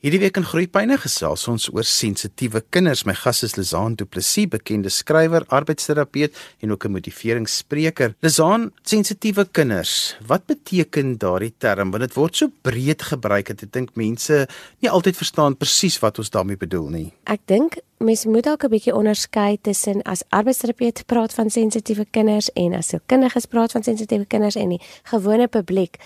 Hierdie week in Groepyne gesels ons oor sensitiewe kinders. My gas is Lizaan Du Plessis, bekende skrywer, arbeidsterapeut en ook 'n motiveringsspreker. Lizaan, sensitiewe kinders. Wat beteken daardie term? Want dit word so breed gebruik dat ek dink mense nie altyd verstaan presies wat ons daarmee bedoel nie. Ek dink mense moet dalk 'n bietjie onderskei tussen as arbeidsterapeut praat van sensitiewe kinders en as sielkundiges praat van sensitiewe kinders en die gewone publiek.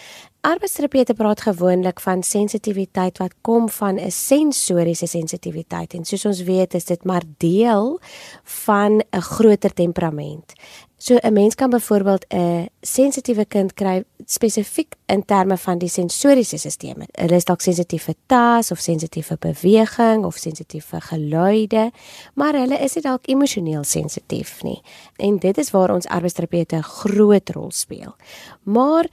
Arbeidsterapeute praat gewoonlik van sensitiwiteit wat kom van 'n sensoriese sensitiwiteit en soos ons weet is dit maar deel van 'n groter temperament. So 'n mens kan byvoorbeeld 'n sensitiewe kind kry spesifiek in terme van die sensoriese stelsel. Hulle is dalk sensitief vir tas of sensitief vir beweging of sensitief vir geluide, maar hulle is nie dalk emosioneel sensitief nie. En dit is waar ons arbeidsterapeute 'n groot rol speel. Maar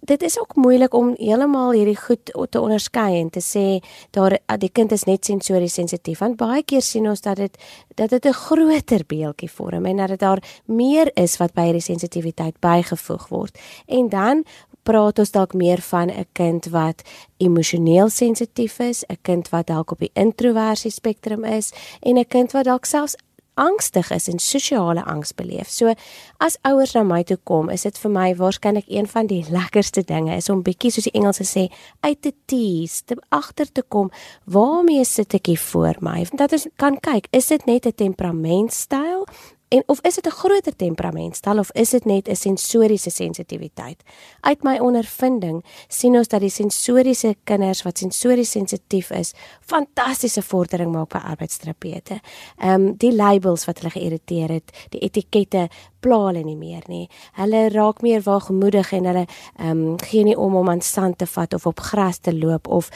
dit is ook moeilik om heeltemal hierdie goed te onderskei en te sê daar die kind is net sensories sensitief want baie keer sien ons dat dit dat dit 'n groter beeldjie vorm en dat dit daar meer is wat by hierdie sensitiwiteit bygevoeg word. En dan praat ons dalk meer van 'n kind wat emosioneel sensitief is, 'n kind wat dalk op die introversie spektrum is en 'n kind wat dalk selfs angstig is en sosiale angs beleef. So as ouers na my toe kom, is dit vir my waarskynlik een van die lekkerste dinge is om bietjie soos die Engelse sê uit te tease, te agter te kom waarmee sit ek hier voor my. Dat ons kan kyk, is dit net 'n temperamentstyl En of is dit 'n groter temperamentstel of is dit net 'n sensoriese sensitiwiteit? Uit my ondervinding sien ons dat die sensoriese kinders wat sensories sensitief is, fantastiese vordering maak by arbeidsterapeute. Ehm um, die labels wat hulle geïrriteer het, die etikette pla hulle nie meer nie. Hulle raak meer waagmoedig en hulle ehm um, gee nie om om aan sand te vat of op gras te loop of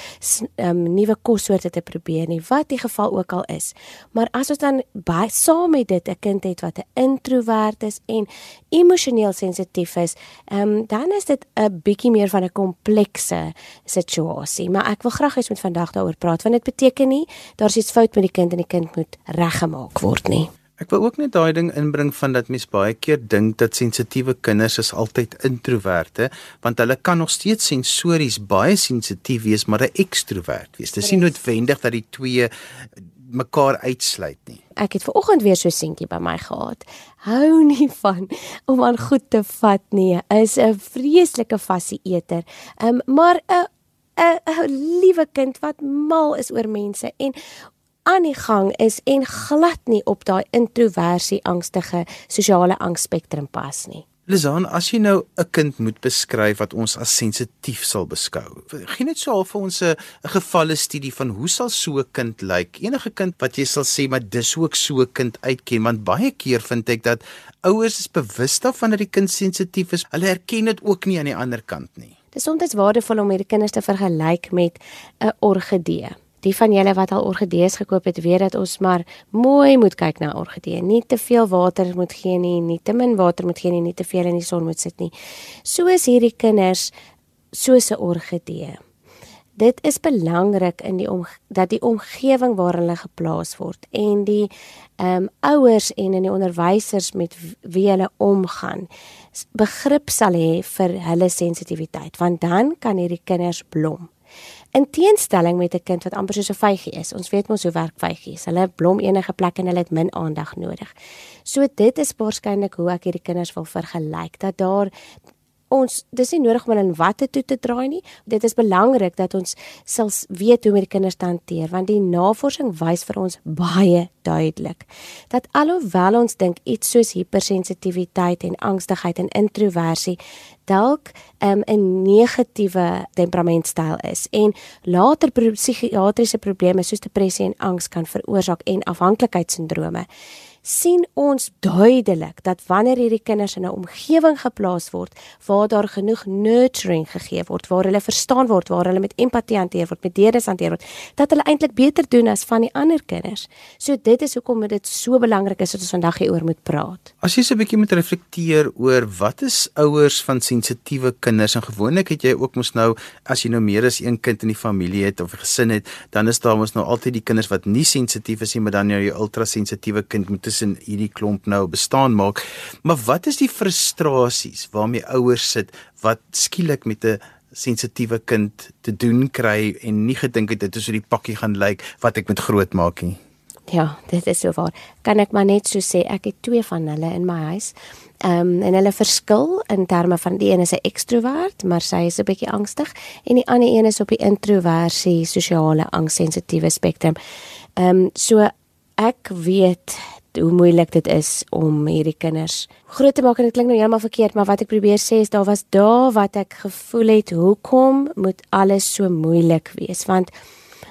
ehm um, nuwe kossoorte te probeer nie, wat die geval ook al is. Maar as ons dan baie saam met dit 'n kind het wat 'n introwert is en emosioneel sensitief is, ehm um, dan is dit 'n bietjie meer van 'n komplekse situasie. Maar ek wil graag eens met vandag daaroor praat want dit beteken nie daar's iets fout met die kind en die kind moet reggemaak word nie. Ek wil ook net daai ding inbring van dat mens baie keer dink dat sensitiewe kinders is altyd introverte, want hulle kan nog steeds sensories baie sensitief wees, maar 'n ekstrovert wees. Dit is nie noodwendig dat die twee mekaar uitsluit nie. Ek het ver oggend weer so seentjie by my gehad. Hou nie van om aan goed te vat nie. Is 'n vreeslike fasie eter. Ehm um, maar 'n 'n liewe kind wat mal is oor mense en aan die gang is en glad nie op daai introversie angstige sosiale angspektrum pas nie. Lizaan, as jy nou 'n kind moet beskryf wat ons as sensitief sal beskou, gee net so half vir ons 'n gevalle studie van hoe sal so 'n kind lyk? Enige kind wat jy sal sê maar dis ook so 'n kind uitken, want baie keer vind ek dat ouers is bewus daarvan dat die kind sensitief is. Hulle erken dit ook nie aan die ander kant nie. Dis soms waardevol om hierdie kinders te vergelyk met 'n orgidee die van julle wat al orgidees gekoop het, weet dat ons maar mooi moet kyk na orgidee. Nie te veel water moet gee nie, nie te min water moet gee nie, nie te veel in die son moet sit nie. So is hierdie kinders soos 'n orgidee. Dit is belangrik in die om dat die omgewing waar hulle geplaas word en die ehm um, ouers en in die onderwysers met wie hulle omgaan begrip sal hê vir hulle sensitiwiteit want dan kan hierdie kinders blom. In teenstelling met 'n kind wat amper soos 'n vygie is. Ons weet mos hoe werk vygies. Hulle blom enige plek en hulle het min aandag nodig. So dit is waarskynlik hoe ek hierdie kinders wil vergelyk dat daar ons dis nie nodig om hulle in watte toe te draai nie. Dit is belangrik dat ons sal weet hoe om die kinders te hanteer want die navorsing wys vir ons baie duidelik dat alhoewel ons dink iets soos hipersensitiwiteit en angstigheid en introversie dalk um, 'n negatiewe temperamentstyl is en later psigiatriese probleme soos depressie en angs kan veroorsaak en afhanklikheidssindrome sien ons duidelik dat wanneer hierdie kinders in 'n omgewing geplaas word waar daar genoeg nurturing gegee word, waar hulle verstaan word, waar hulle met empatie hanteer word, met deernis hanteer word, dat hulle eintlik beter doen as van die ander kinders. So dit is hoekom dit so belangrik is dat ons vandag hieroor moet praat. As jy so 'n bietjie moet reflekteer oor wat is ouers van sensitiewe kinders en gewoonlik het jy ook mos nou as jy nou meer as een kind in die familie het of 'n gesin het, dan is daar mos nou altyd die kinders wat nie sensitief is nie, maar dan jy ultra sensitiewe kind moet tussen hierdie klomp nou bestaan maak. Maar wat is die frustrasies waarmee ouers sit wat skielik met 'n sensitiewe kind te doen kry en nie gedink het dit is hoe die pakkie gaan lyk wat ek moet grootmaak nie. Ja, dit is so waar. Kan ek maar net so sê, ek het twee van hulle in my huis. Ehm um, en hulle verskil in terme van die een is 'n ekstrovert, maar sy is 'n bietjie angstig en die ander een is op die introversie, sosiale angssensitiewe spektrum. Ehm um, so ek weet hoe moeilik dit is om hierdie kinders groot te maak en dit klink nou heeltemal verkeerd, maar wat ek probeer sê is daar was dae wat ek gevoel het hoekom moet alles so moeilik wees? Want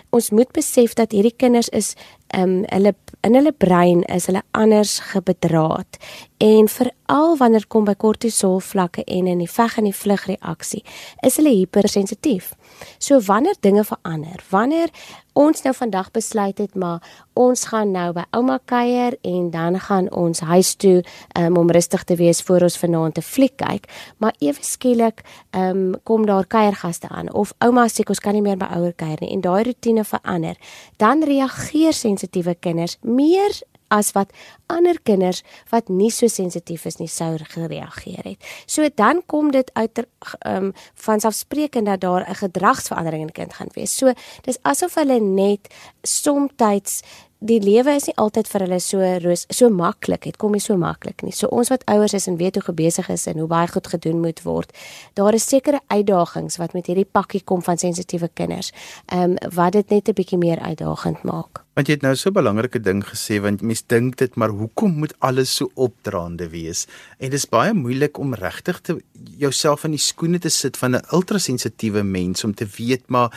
ons moet besef dat hierdie kinders is ehm um, hulle in hulle brein is hulle anders gebedraad en veral wanneer kom by kortisol vlakke en in die veg en die vlug reaksie is hulle hipersensitief. So wanneer dinge verander, wanneer ons nou vandag besluit het maar ons gaan nou by ouma kuier en dan gaan ons huis toe um, om rustig te wees voor ons vanaand te fliek kyk, maar ewe skielik um, kom daar kuiergaste aan of ouma sê ons kan nie meer by ouer kuier nie en daai rotine verander, dan reageer sensitiewe kinders meer as wat ander kinders wat nie so sensitief is nie sou gereageer het. So dan kom dit uit ehm um, van selfspreekend dat daar 'n gedragsverandering in die kind gaan wees. So dis asof hulle net soms die lewe is nie altyd vir hulle so roos, so maklik. Dit kom nie so maklik nie. So ons wat ouers is en weet hoe besig is en hoe baie goed gedoen moet word, daar is sekere uitdagings wat met hierdie pakkie kom van sensitiewe kinders. Ehm um, wat dit net 'n bietjie meer uitdagend maak. Want jy het nou so 'n belangrike ding gesê want mense dink dit maar hoekom moet alles so opdraande wees? En dit is baie moeilik om regtig te jouself in die skoene te sit van 'n ultrasensitiewe mens om te weet maar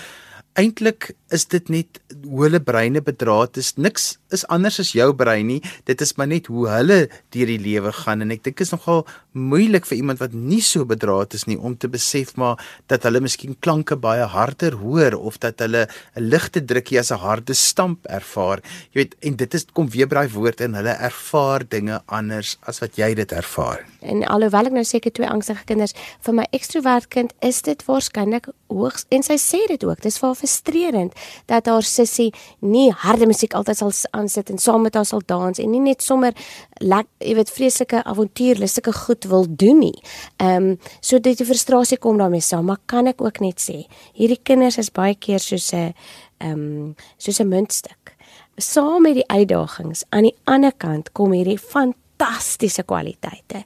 eintlik is dit net hoe hulle breine bedraad is. Niks is anders as jou brein nie. Dit is maar net hoe hulle deur die lewe gaan en ek dink is nogal moeilik vir iemand wat nie so bedraad is nie om te besef maar dat hulle miskien klanke baie harder hoor of dat hulle 'n ligte drukkie as 'n harde stamp ervaar. Jy weet en dit is kom weer braai woord en hulle ervaar dinge anders as wat jy dit ervaar. En alhoewel ek nou seker twee angstige kinders vir my ekstrovert kind is dit waarskynlik hoogs en sy sê dit ook. Dis vir frustrerend dat haar sussie nie harde musiek altyd sal aansit en saam met haar sal dans en nie net sommer lek, jy weet vreeslike avontuurlike goed wil doen nie. Ehm um, so dit die frustrasie kom daarmee saam, maar kan ek ook net sê, hierdie kinders is baie keer soos 'n ehm um, soos 'n muntstuk. Saam met die uitdagings aan die ander kant kom hierdie fantastiese kwaliteite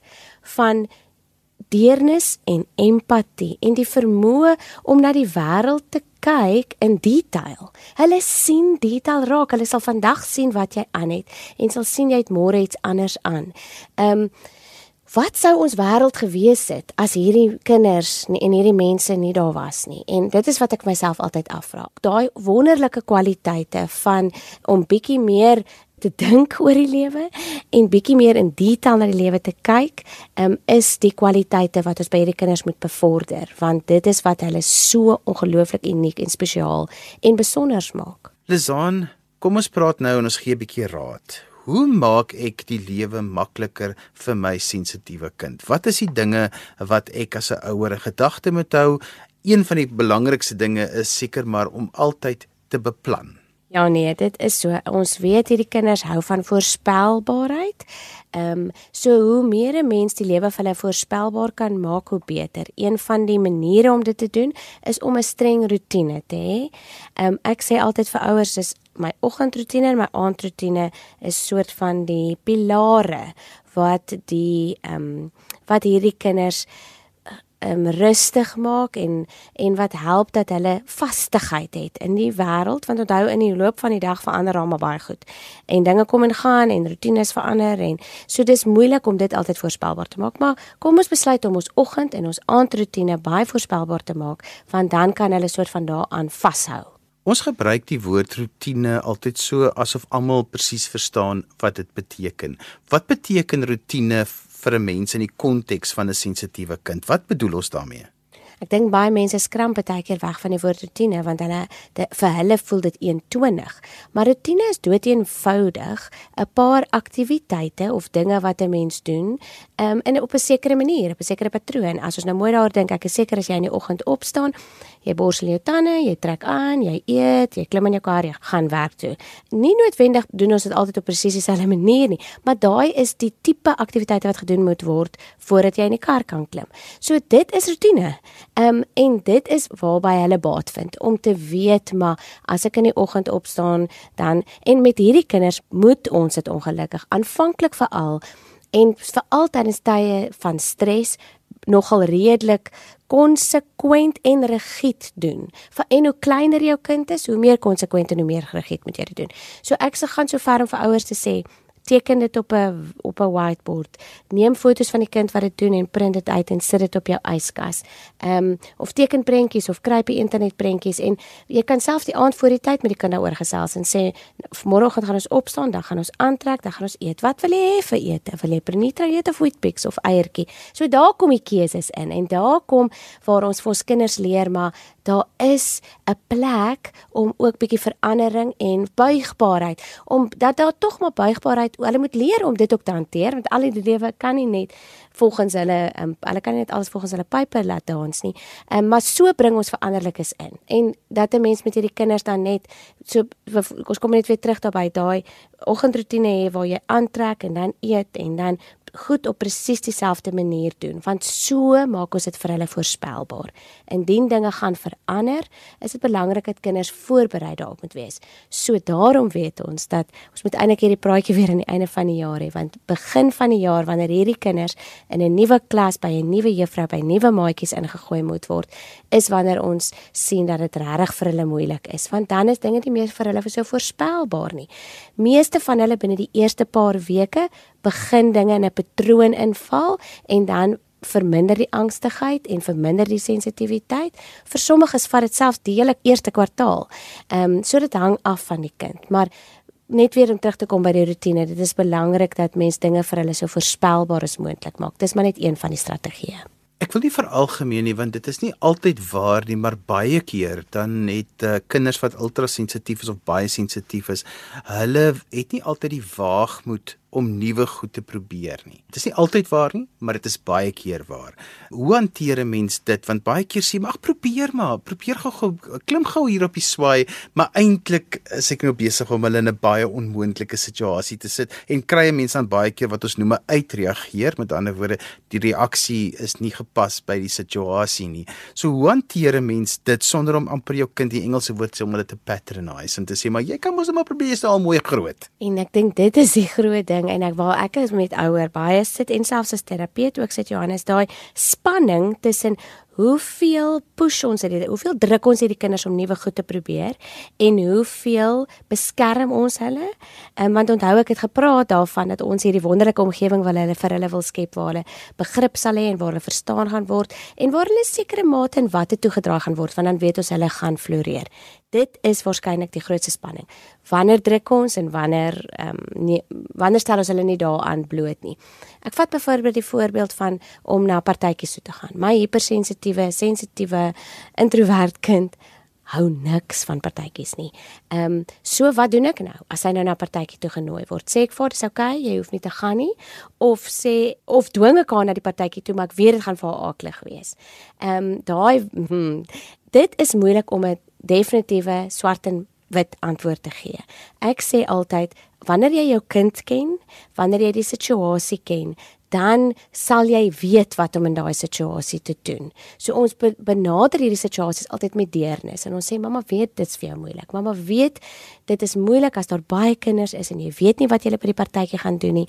van deernis en empatie en die vermoë om na die wêreld te kyk in detail. Hulle sien detail raak. Hulle sal vandag sien wat jy aan het en sal sien jy het môre iets anders aan. Ehm um, wat sou ons wêreld gewees het as hierdie kinders en hierdie mense nie daar was nie? En dit is wat ek myself altyd afvra. Daai wonderlike kwaliteite van om bietjie meer te dink oor die lewe en bietjie meer in detail na die lewe te kyk, um, is die kwaliteite wat ons by hierdie kinders moet bevorder, want dit is wat hulle so ongelooflik uniek en spesiaal en besonder maak. Lizaan, kom ons praat nou en ons gee 'n bietjie raad. Hoe maak ek die lewe makliker vir my sensitiewe kind? Wat is die dinge wat ek as 'n ouer 'n gedagte moet hou? Een van die belangrikste dinge is seker maar om altyd te beplan. Ja nee, dit is so. Ons weet hierdie kinders hou van voorspelbaarheid. Ehm um, so hoe meer 'n mens die lewe vir hulle voorspelbaar kan maak, hoe beter. Een van die maniere om dit te doen is om 'n streng rotine te hê. Ehm um, ek sê altyd vir ouers is my oggendroetine en my aandroetine is soort van die pilare wat die ehm um, wat hierdie kinders um, rustig maak en en wat help dat hulle vastigheid het in die wêreld. Want onthou in die loop van die dag verander almal baie goed. En dinge kom en gaan en rotines verander en so dis moeilik om dit altyd voorspelbaar te maak. Maar kom ons besluit om ons oggend en ons aandrotine baie voorspelbaar te maak want dan kan hulle soort van daaraan vashou. Ons gebruik die woord rotine altyd so asof almal presies verstaan wat dit beteken. Wat beteken rotine vir 'n mens in die konteks van 'n sensitiewe kind. Wat bedoel ons daarmee? Ek dink baie mense skramp baie keer weg van die woord rotine want hulle de, vir hulle voel dit eentonig. Maar rotine is doeteenvoudig 'n paar aktiwiteite of dinge wat 'n mens doen, um, in op 'n sekere manier, op 'n sekere patroon. As ons nou mooi daaroor dink, ek is seker as jy in die oggend opstaan, Jy borsel jou tande, jy trek aan, jy eet, jy klim in jou kar, jy gaan werk toe. Nie noodwendig doen ons dit altyd op presies dieselfde manier nie, maar daai is die tipe aktiwiteite wat gedoen moet word voordat jy in die kar kan klim. So dit is rotine. Ehm um, en dit is waarby hulle baat vind om te weet maar as ek in die oggend opstaan dan en met hierdie kinders moet ons dit ongelukkig aanvanklik veral en veral tydens tye van stres nogal redelik konsekwent en rigied doen. Vir en hoe kleiner jou kind is, hoe meer konsekwent en hoe meer rigied moet jy dit doen. So ek se gaan so ver om vir ouers te sê, teken dit op 'n op 'n whiteboard. Neem foto's van die kind wat dit doen en print dit uit en sit dit op jou yskas. Ehm um, of teken prentjies of kry op die internet prentjies en jy kan self die aand voor die tyd met die kind daaroor gesels en sê môreoggend gaan ons opstaan, dan gaan ons aantrek, dan gaan ons eet. Wat wil jy hê vir ete? Wil jy pernitra eet of wheatbix of eiertjie? So daar kom die keuses in en daar kom waar ons vir ons kinders leer maar daar is 'n plek om ook bietjie verandering en buigbaarheid om dat daar tog maar buigbaarheid hulle moet leer om dit ook te hanteer want al die lewe kan nie net volgens hulle um, hulle kan nie net alles volgens hulle pype laat dans nie. Um, maar so bring ons veranderlikes in. En dat 'n mens met hierdie kinders dan net so ons kom net weer terug daarby daai oggendroetine hê waar jy aantrek en dan eet en dan goed op presies dieselfde manier doen want so maak ons dit vir hulle voorspelbaar. Indien dinge gaan verander, is dit belangrik dat kinders voorberei daarop moet wees. So daarom weet ons dat ons moet eintlik hierdie praatjie weer aan die einde van die jaar hê want begin van die jaar wanneer hierdie kinders in 'n nuwe klas by 'n nuwe juffrou by nuwe maatjies ingegooi moet word, is wanneer ons sien dat dit regtig vir hulle moeilik is want dan is dinge nie meer vir hulle so voorspelbaar nie. Meeste van hulle binne die eerste paar weke begin dinge in 'n patroon inval en dan verminder die angstigheid en verminder die sensitiwiteit. Vir sommiges vat dit selfs die hele eerste kwartaal. Ehm um, so dit hang af van die kind. Maar net weer om terug te kom by die rotine. Dit is belangrik dat mens dinge vir hulle so voorspelbaar as moontlik maak. Dis maar net een van die strategieë. Ek wil nie veralgemeen nie want dit is nie altyd waar nie, maar baie keer dan het uh, kinders wat ultrasensitief is of baie sensitief is, hulle het nie altyd die waagmoed om nuwe goed te probeer nie. Dit is nie altyd waar nie, maar dit is baie keer waar. Hoe hanteer 'n mens dit? Want baie keer sê maar, "Ag, probeer maar, probeer gou klim gou hier op die swaai," maar eintlik is ek nou besig om hulle in 'n baie onmoontlike situasie te sit en kry 'n mens dan baie keer wat ons noem 'n uitreageer. Met ander woorde, die reaksie is nie gepas by die situasie nie. So hoe hanteer 'n mens dit sonder om amper jou kind die Engelse woord sê om hulle te patronize en te sê, "Maar jy kan mos net maar probeer, jy's al mooi groot." En ek dink dit is die groot ding ding en ek waar ek is met ouer baie sit en selfs as terapeut ook sit Johannes daai spanning tussen hoeveel push ons dit hoeveel druk ons hierdie kinders om nuwe goed te probeer en hoeveel beskerm ons hulle? Um, want onthou ek het gepraat daarvan dat ons hierdie wonderlike omgewing wil hulle vir hulle wil skep waar hulle begrip sal hê en waar hulle verstaan gaan word en waar hulle sekere mate en watte toegedra gaan word want dan weet ons hulle gaan floreer. Dit is waarskynlik die grootste spanning. Wanneer druk ons en wanneer um, nee wanneer stel ons hulle nie daaraan bloot nie ek vat byvoorbeeld die voorbeeld van om na partytjies toe te gaan my hypersensitief sensitiewe, introwert kind hou niks van partytjies nie. Ehm um, so wat doen ek nou as hy nou na 'n partytjie toe genooi word? Sê ek vir dis okay, jy hoef nie te gaan nie of sê of dwing ek haar na die partytjie toe, maar ek weet dit gaan vir haar aklig wees. Ehm um, daai hmm, dit is moeilik om 'n definitiewe swart en wit antwoord te gee. Ek sê altyd wanneer jy jou kind ken, wanneer jy die situasie ken, dan sal jy weet wat om in daai situasie te doen. So ons be benader hierdie situasies altyd met deernis en ons sê mamma weet dit's vir jou moeilik. Mamma weet dit is moeilik as daar baie kinders is en jy weet nie wat jy by die partytjie gaan doen nie.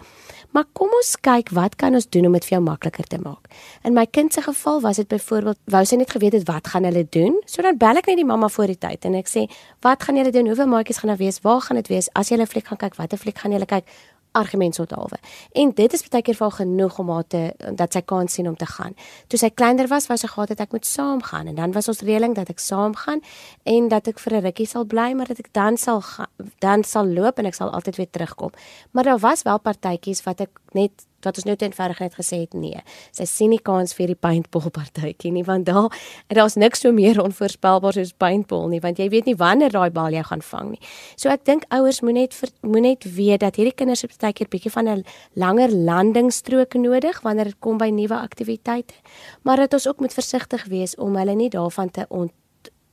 Maar kom ons kyk wat kan ons doen om dit vir jou makliker te maak. In my kind se geval was dit byvoorbeeld wou sy net geweet het wat gaan hulle doen? So dan bel ek net die mamma voor die tyd en ek sê, "Wat gaan julle doen? Hoeveel maatjies gaan daar wees? Waar gaan dit wees? As jy 'n fliek gaan kyk, watter fliek gaan julle kyk?" Argument tot halwe. En dit is baie keer vir genoeg om haar te dat sy kan sien om te gaan. Toe sy kleiner was, was sy gehad het ek moet saam gaan en dan was ons reëling dat ek saam gaan en dat ek vir 'n rukkie sal bly, maar dat ek dan sal ga, dan sal loop en ek sal altyd weer terugkom. Maar daar was wel partytjies wat ek net wat ons nou te eenvoudig net gesê het nee. Sy sien nie kans vir die paintball partytjie nie want daar daar's niks so meer onvoorspelbaar soos paintball nie want jy weet nie wanneer daai bal jy gaan vang nie. So ek dink ouers moet net moet net weet dat hierdie kinders het baie keer bietjie van 'n langer landingsstrook nodig wanneer dit kom by nuwe aktiwiteite. Maar dat ons ook moet versigtig wees om hulle nie daarvan te ont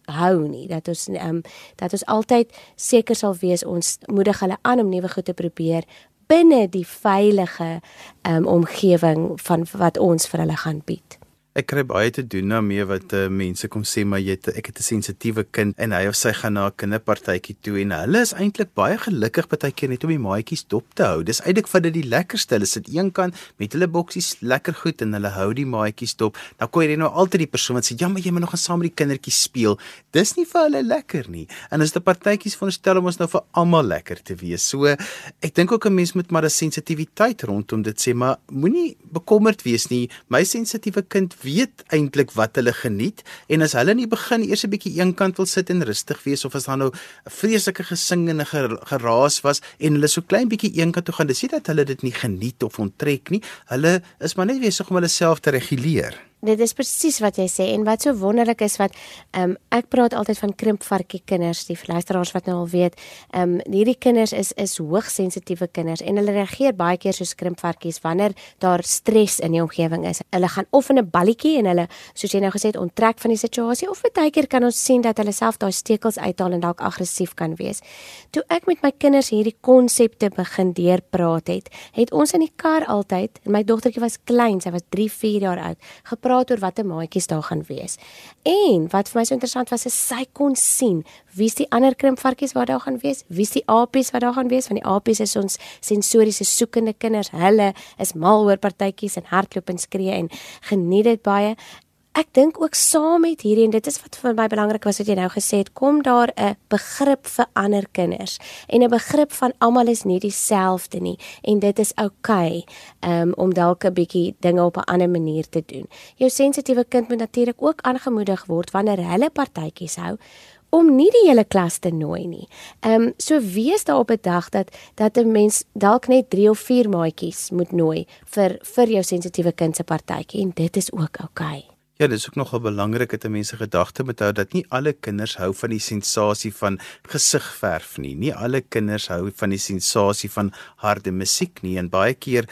hou nie dat ons ehm um, dat ons altyd seker sal wees ons moedig hulle aan om nuwe goed te probeer binne die veilige um, omgewing van wat ons vir hulle gaan bied ek kry baie te doen daarmee wat uh, mense kom sê maar jy ek het 'n sensitiewe kind en hy of sy gaan na 'n kinderpartytjie toe en hulle is eintlik baie gelukkig partykeer net om die maatjies dop te hou. Dis eintlik vir dit die lekkerste. Hulle sit eenkant met hulle boksies lekker goed en hulle hou die maatjies dop. Nou kom jy nou altyd die persoon wat sê ja, maar jy moet nog saam met die kindertjies speel. Dis nie vir hulle lekker nie. En as dit partytjies veronderstel om ons nou vir almal lekker te wees. So ek dink ook 'n mens moet maar 'n sensitiwiteit rondom dit sê, maar moenie bekommerd wees nie. My sensitiewe kind weet eintlik wat hulle geniet en as hulle in die begin eers 'n bietjie eenkant wil sit en rustig wees of as daar nou 'n vreeslike gesing en 'n geraas was en hulle so klein bietjie eenkant toe gaan, dis nie dat hulle dit nie geniet of onttrek nie. Hulle is maar net besig om hulle self te reguleer. Dit is presies wat jy sê en wat so wonderlik is wat ehm um, ek praat altyd van krimpvarkie kinders, die luisteraars wat nou al weet, ehm um, hierdie kinders is is hoogsensitiewe kinders en hulle reageer baie keer soos krimpvarkies wanneer daar stres in die omgewing is. Hulle gaan of in 'n balletjie en hulle soos jy nou gesê het onttrek van die situasie of baie keer kan ons sien dat hulle self daai stekels uithaal en dalk aggressief kan wees. Toe ek met my kinders hierdie konsepte begin deurpraat het, het ons in die kar altyd my dogtertjie was klein, sy was 3, 4 jaar oud gepraat oor watter maatjies daar gaan wees. En wat vir my so interessant was is sy kon sien wie's die ander krimpvarkies wat daar gaan wees, wie's die apies wat daar gaan wees, want die apies is ons sensoriese soekende kinders. Hulle is mal oor partytjies en hardloop en skree en geniet dit baie ek dink ook saam met hierdie en dit is wat vir my belangrik was wat jy nou gesê het, kom daar 'n begrip vir ander kinders en 'n begrip van almal is nie dieselfde nie en dit is oukei okay, um, om dalk 'n bietjie dinge op 'n ander manier te doen. Jou sensitiewe kind moet natuurlik ook aangemoedig word wanneer hulle partytjies hou om nie die hele klas te nooi nie. Ehm um, so wees daar op 'n dag dat dat 'n mens dalk net 3 of 4 maatjies moet nooi vir vir jou sensitiewe kind se partytjie en dit is ook oukei. Okay. Ja, dit is ook nogal belangrik dat mense gedagte moet hou dat nie alle kinders hou van die sensasie van gesigverf nie. Nie alle kinders hou van die sensasie van harde musiek nie. En baie keer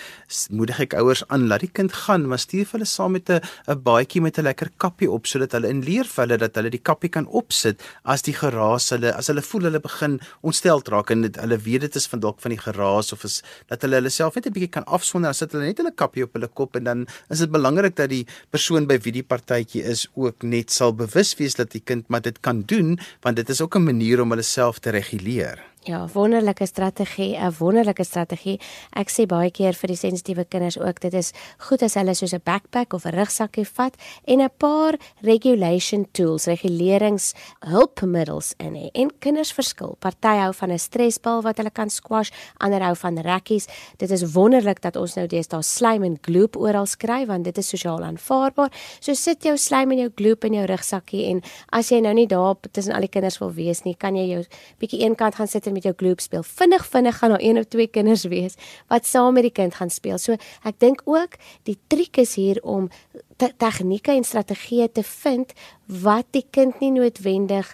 moedig ek ouers aan laat die kind gaan, maar stuur hulle saam met 'n 'n baadjie met 'n lekker kappie op sodat hulle in leer vir hulle dat hulle die kappie kan opsit as die geraas hulle as hulle voel hulle begin ontstel raak en dit, hulle weet dit is van dalk van die geraas of is dat hulle hulle self net 'n bietjie kan afsonder as dit hulle net hulle kappie op hulle kop en dan is dit belangrik dat die persoon by wie die partytjie is ook net sal bewus wees dat die kind maar dit kan doen want dit is ook 'n manier om hulle self te reguleer. Ja, wonderlike strategie, 'n wonderlike strategie. Ek sê baie keer vir die sensitiewe kinders ook, dit is goed as hulle soos 'n backpack of 'n rugsakkie vat en 'n paar regulation tools, regulerings hulpmiddels in hê. En kinders verskil. Party hou van 'n stresbal wat hulle kan squash, ander hou van rekkies. Dit is wonderlik dat ons nou deesdae slime en gloop oral skry want dit is sosiaal aanvaarbaar. So sit jou slime en jou gloop in jou rugsakkie en as jy nou nie daar tussen al die kinders wil wees nie, kan jy jou bietjie eenkant gaan sit met jou gloop speel. Vinnig vinnig gaan daar een of twee kinders wees wat saam met die kind gaan speel. So ek dink ook die triek is hier om te tegnieke en strategieë te vind wat die kind nie noodwendig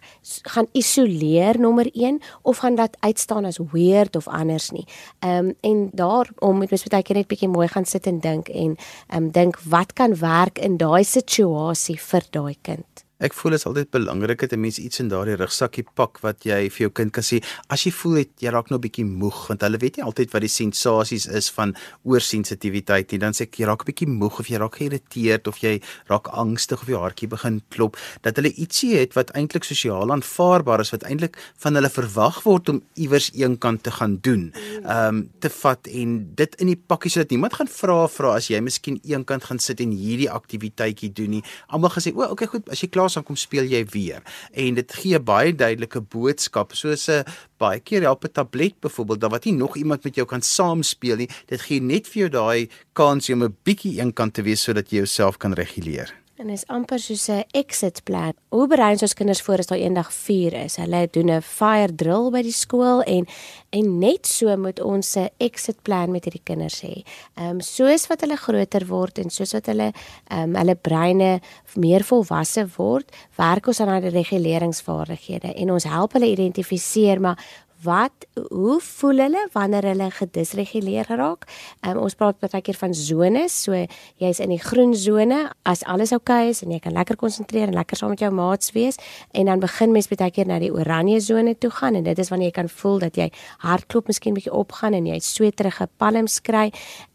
gaan isoleer nommer 1 of gaan dat uitstaan as weird of anders nie. Ehm um, en daarom moet mens baie keer net bietjie mooi gaan sit en dink en ehm um, dink wat kan werk in daai situasie vir daai kind. Ek voel dit is altyd belangrik dat 'n mens iets in daardie rugsakkie pak wat jy vir jou kind kan sê as jy voel jy raak nou 'n bietjie moeg want hulle weet nie altyd wat die sensasies is van oorsensitiwiteit nie dan sê ek jy raak 'n bietjie moeg of jy raak geïrriteerd of jy raak angstig of jou hartjie begin klop dat hulle ietsie het wat eintlik sosiaal aanvaarbaar is wat eintlik van hulle verwag word om iewers eenkant te gaan doen ehm um, te vat en dit in die pakkie sodat niemand gaan vra vra as jy miskien eenkant gaan sit en hierdie aktiwiteitjie doen nie. Almal gesê o okay goed as jy klaar plaas dan kom speel jy weer. En dit gee baie duidelike boodskap soos 'n baie keer help 'n tablet byvoorbeeld dat wat nie nog iemand met jou kan saam speel nie. Dit gee net vir jou daai kans om 'n bietjie eenkant te wees sodat jy jouself kan reguleer. En is amper soos 'n exit plan. Hoe berei ons kinders voor as daar eendag vuur is? Hulle doen 'n fire drill by die skool en en net so moet ons 'n exit plan met hierdie kinders hê. Ehm um, soos wat hulle groter word en soos wat hulle ehm um, hulle breine meer volwasse word, werk ons aan hulle reguleringsvaardighede en ons help hulle identifiseer maar wat hoe voel hulle wanneer hulle gedisreguleer raak? Um, ons praat baie keer van zones, so jy's in die groen sone as alles oukei okay is en jy kan lekker konsentreer en lekker saam met jou maats wees en dan begin mens baie keer na die oranje sone toe gaan en dit is wanneer jy kan voel dat jy hartklop miskien bietjie opgaan en jy sweterige palms kry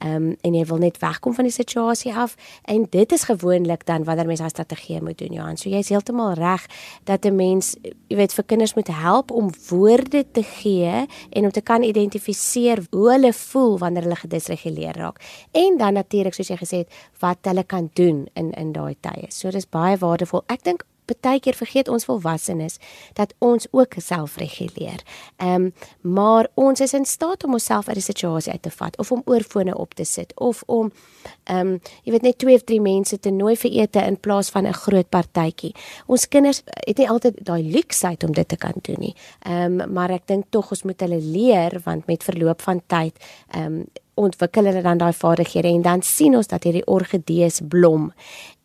um, en jy wil net wegkom van die situasie af en dit is gewoonlik dan wanneer mens daai strategie moet doen Johan. So jy's heeltemal reg dat 'n mens, jy weet, vir kinders moet help om woorde te gee en om te kan identifiseer hoe hulle voel wanneer hulle gedisreguleer raak. En dan natuurlik soos jy gesê het, wat hulle kan doen in in daai tye. So dis baie waardevol. Ek dink baie keer vergeet ons volwassenes dat ons ook selfreguleer. Ehm um, maar ons is in staat om onsself uit 'n situasie uit te vat of om oorfone op te sit of om ehm um, jy weet net twee of drie mense te nooi vir ete in plaas van 'n groot partytjie. Ons kinders het nie altyd daai luksheid om dit te kan doen nie. Ehm um, maar ek dink tog ons moet hulle leer want met verloop van tyd ehm um, ontwikkel hulle dan daai vaardighede en dan sien ons dat hierdie orgidees blom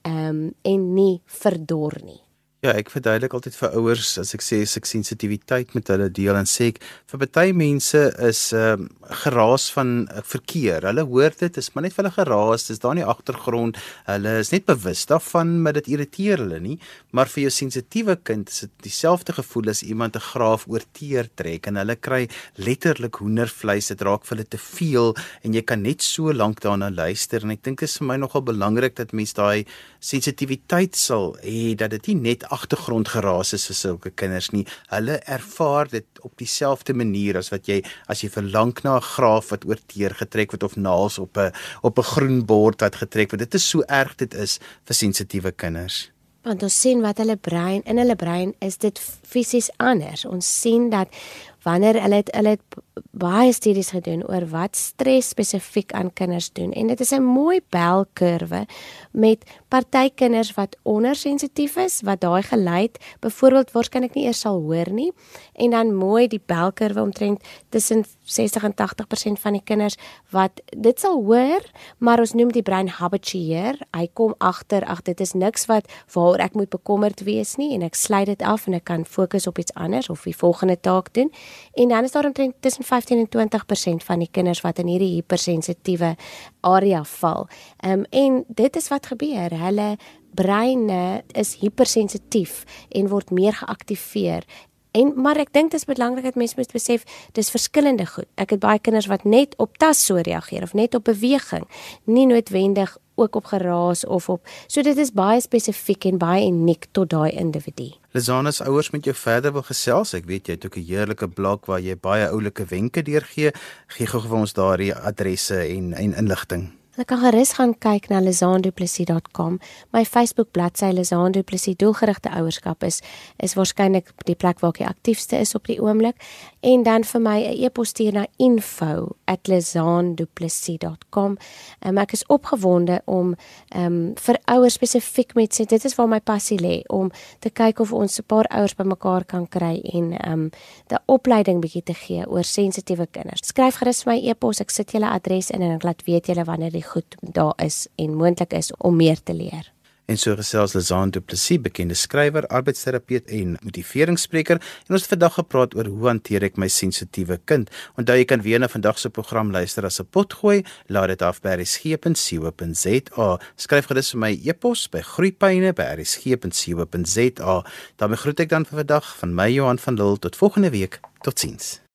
ehm um, en nie verdor nie. Ja, ek verduidelik altyd vir ouers as ek sê ek sensitiwiteit met hulle deel en sê ek vir baie mense is ehm um, geraas van uh, verkeer. Hulle hoor dit, is maar net vir hulle geraas, dis daar in die agtergrond. Hulle is net bewus daarvan, maar dit irriteer hulle nie. Maar vir jou sensitiewe kind is dit dieselfde gevoel as iemand 'n graaf oor teer trek en hulle kry letterlik hoendervleis, dit raak vir hulle te veel en jy kan net so lank daarna luister en ek dink dit is vir my nogal belangrik dat mense daai sensitiwiteit sal hê dat dit nie net agtergrondgeraas is vir sulke kinders nie. Hulle ervaar dit op dieselfde manier as wat jy as jy verlang na 'n graaf wat oor teer getrek word of naals op 'n op 'n groen bord wat getrek word. Dit is so erg dit is vir sensitiewe kinders. Want ons sien wat hulle brein in hulle brein is dit fisies anders. Ons sien dat wanneer hulle het, hulle het baie studies gedoen oor wat stres spesifiek aan kinders doen. En dit is 'n mooi belkurwe met party kinders wat ondersensitief is wat daai geluid byvoorbeeld waarskynlik nie eers sal hoor nie. En dan mooi die belkurwe omtrent tussen 60 en 80% van die kinders wat dit sal hoor maar ons noem die brein habitueer. Hy kom agter ag dit is niks wat waaroor ek moet bekommerd wees nie en ek sluit dit af en ek kan fokus op iets anders of die volgende taak doen en dan is daar omtrent tussen 15 en 20% van die kinders wat in hierdie hypersensitiewe area val. Ehm um, en dit is wat gebeur. Hulle breine is hypersensitief en word meer geaktiveer. En maar ek dink dit is belangrik dat mense moet besef dis verskillende goed. Ek het baie kinders wat net op tas so reageer of net op beweging, nie noodwendig ook op geraas of op. So dit is baie spesifiek en baie uniek tot daai individu. Lisanus ouers met jou verder wil gesels. Ek weet jy het ook 'n heerlike blog waar jy baie oulike wenke deurgee. Gee gou vir ons daardie adresse en en inligting. Jy kan gerus gaan kyk na lizanduplessis.com. My Facebook bladsy Lizanduplessis doelgerigte ouerskap is is waarskynlik die plek waar ek aktiefste is op die oomblik en dan vir my 'n e-pos stuur na info@lizanduplessis.com. Um, ek is opgewonde om ehm um, vir ouers spesifiek met sê dit is waar my passie lê om te kyk of ons 'n paar ouers bymekaar kan kry en ehm um, 'n opleiding bietjie te gee oor sensitiewe kinders. Skryf gerus my e-pos, ek sit julle adres in en ek laat weet julle wanneer die goed daar is en moontlik is om meer te leer. En so gesels Lazan Du Plessis, bekende skrywer, arbeidsterapeut en motiveringsspreker, en ons het vandag gepraat oor hoe hanteer ek my sensitiewe kind. Onthou jy kan weer na vandag se program luister as 'n potgooi, laat dit af by resgep.co.za. Skryf gerus vir my e-pos by groeipyne@resgep.co.za. daarmee groet ek dan vir vandag van my Johan van Lille tot volgende week. Totsiens.